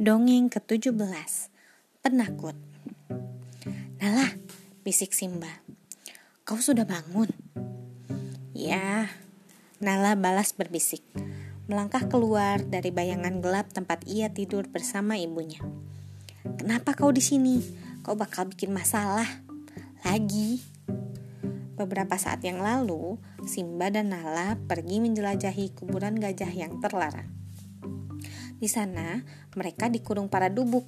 Dongeng ke-17 Penakut. Nala, bisik Simba. Kau sudah bangun? Ya, Nala balas berbisik. Melangkah keluar dari bayangan gelap tempat ia tidur bersama ibunya. Kenapa kau di sini? Kau bakal bikin masalah. Lagi. Beberapa saat yang lalu, Simba dan Nala pergi menjelajahi kuburan gajah yang terlarang di sana, mereka dikurung para dubuk.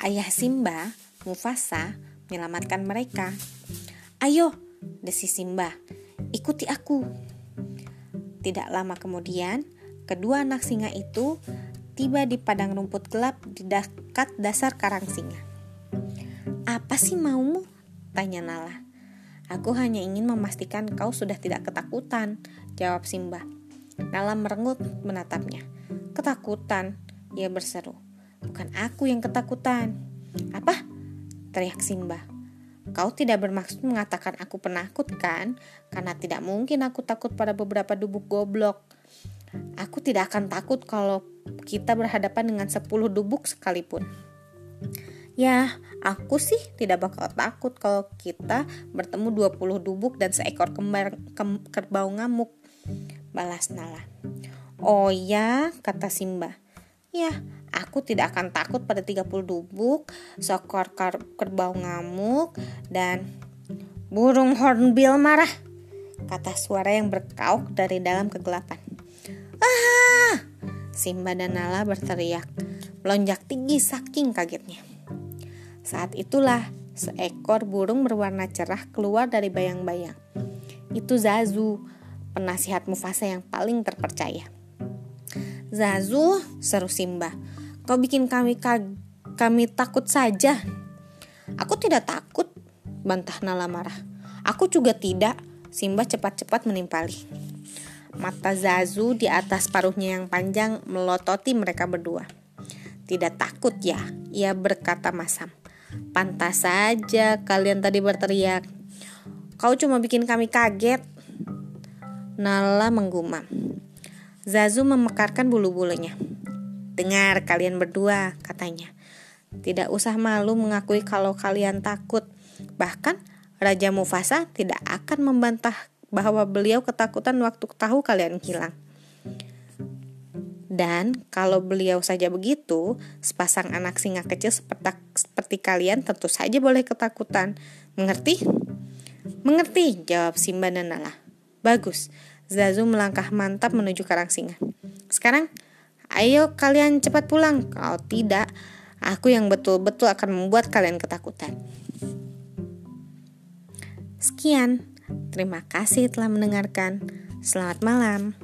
Ayah Simba, Mufasa, menyelamatkan mereka. Ayo, desi Simba, ikuti aku. Tidak lama kemudian, kedua anak singa itu tiba di padang rumput gelap di dekat dasar karang singa. Apa sih maumu? Tanya Nala. Aku hanya ingin memastikan kau sudah tidak ketakutan, jawab Simba. Nala merengut menatapnya. Ketakutan, ia berseru. Bukan aku yang ketakutan. Apa? Teriak Simba. Kau tidak bermaksud mengatakan aku penakut kan? Karena tidak mungkin aku takut pada beberapa dubuk goblok. Aku tidak akan takut kalau kita berhadapan dengan 10 dubuk sekalipun. Ya, aku sih tidak bakal takut kalau kita bertemu 20 dubuk dan seekor kembar, kem, kerbau ngamuk. Balas Nala. Oh ya, kata Simba. Ya, aku tidak akan takut pada 30 dubuk, sokor kerbau ngamuk, dan burung hornbill marah, kata suara yang berkauk dari dalam kegelapan. Ah! Simba dan Nala berteriak, melonjak tinggi saking kagetnya. Saat itulah seekor burung berwarna cerah keluar dari bayang-bayang. Itu Zazu, penasihat Mufasa yang paling terpercaya. Zazu, seru Simba. Kau bikin kami kami takut saja. Aku tidak takut, bantah Nala marah. Aku juga tidak, Simba cepat-cepat menimpali. Mata Zazu di atas paruhnya yang panjang melototi mereka berdua. Tidak takut ya, ia berkata masam. Pantas saja kalian tadi berteriak. Kau cuma bikin kami kaget. Nala menggumam. Zazu memekarkan bulu-bulunya. Dengar kalian berdua, katanya. Tidak usah malu mengakui kalau kalian takut. Bahkan Raja Mufasa tidak akan membantah bahwa beliau ketakutan waktu tahu kalian hilang. Dan kalau beliau saja begitu, sepasang anak singa kecil seperti, seperti kalian tentu saja boleh ketakutan. Mengerti? Mengerti, jawab Simba dan Nala. Bagus, Zazu melangkah mantap menuju karang singa. Sekarang, ayo kalian cepat pulang. Kalau tidak, aku yang betul-betul akan membuat kalian ketakutan. Sekian, terima kasih telah mendengarkan. Selamat malam.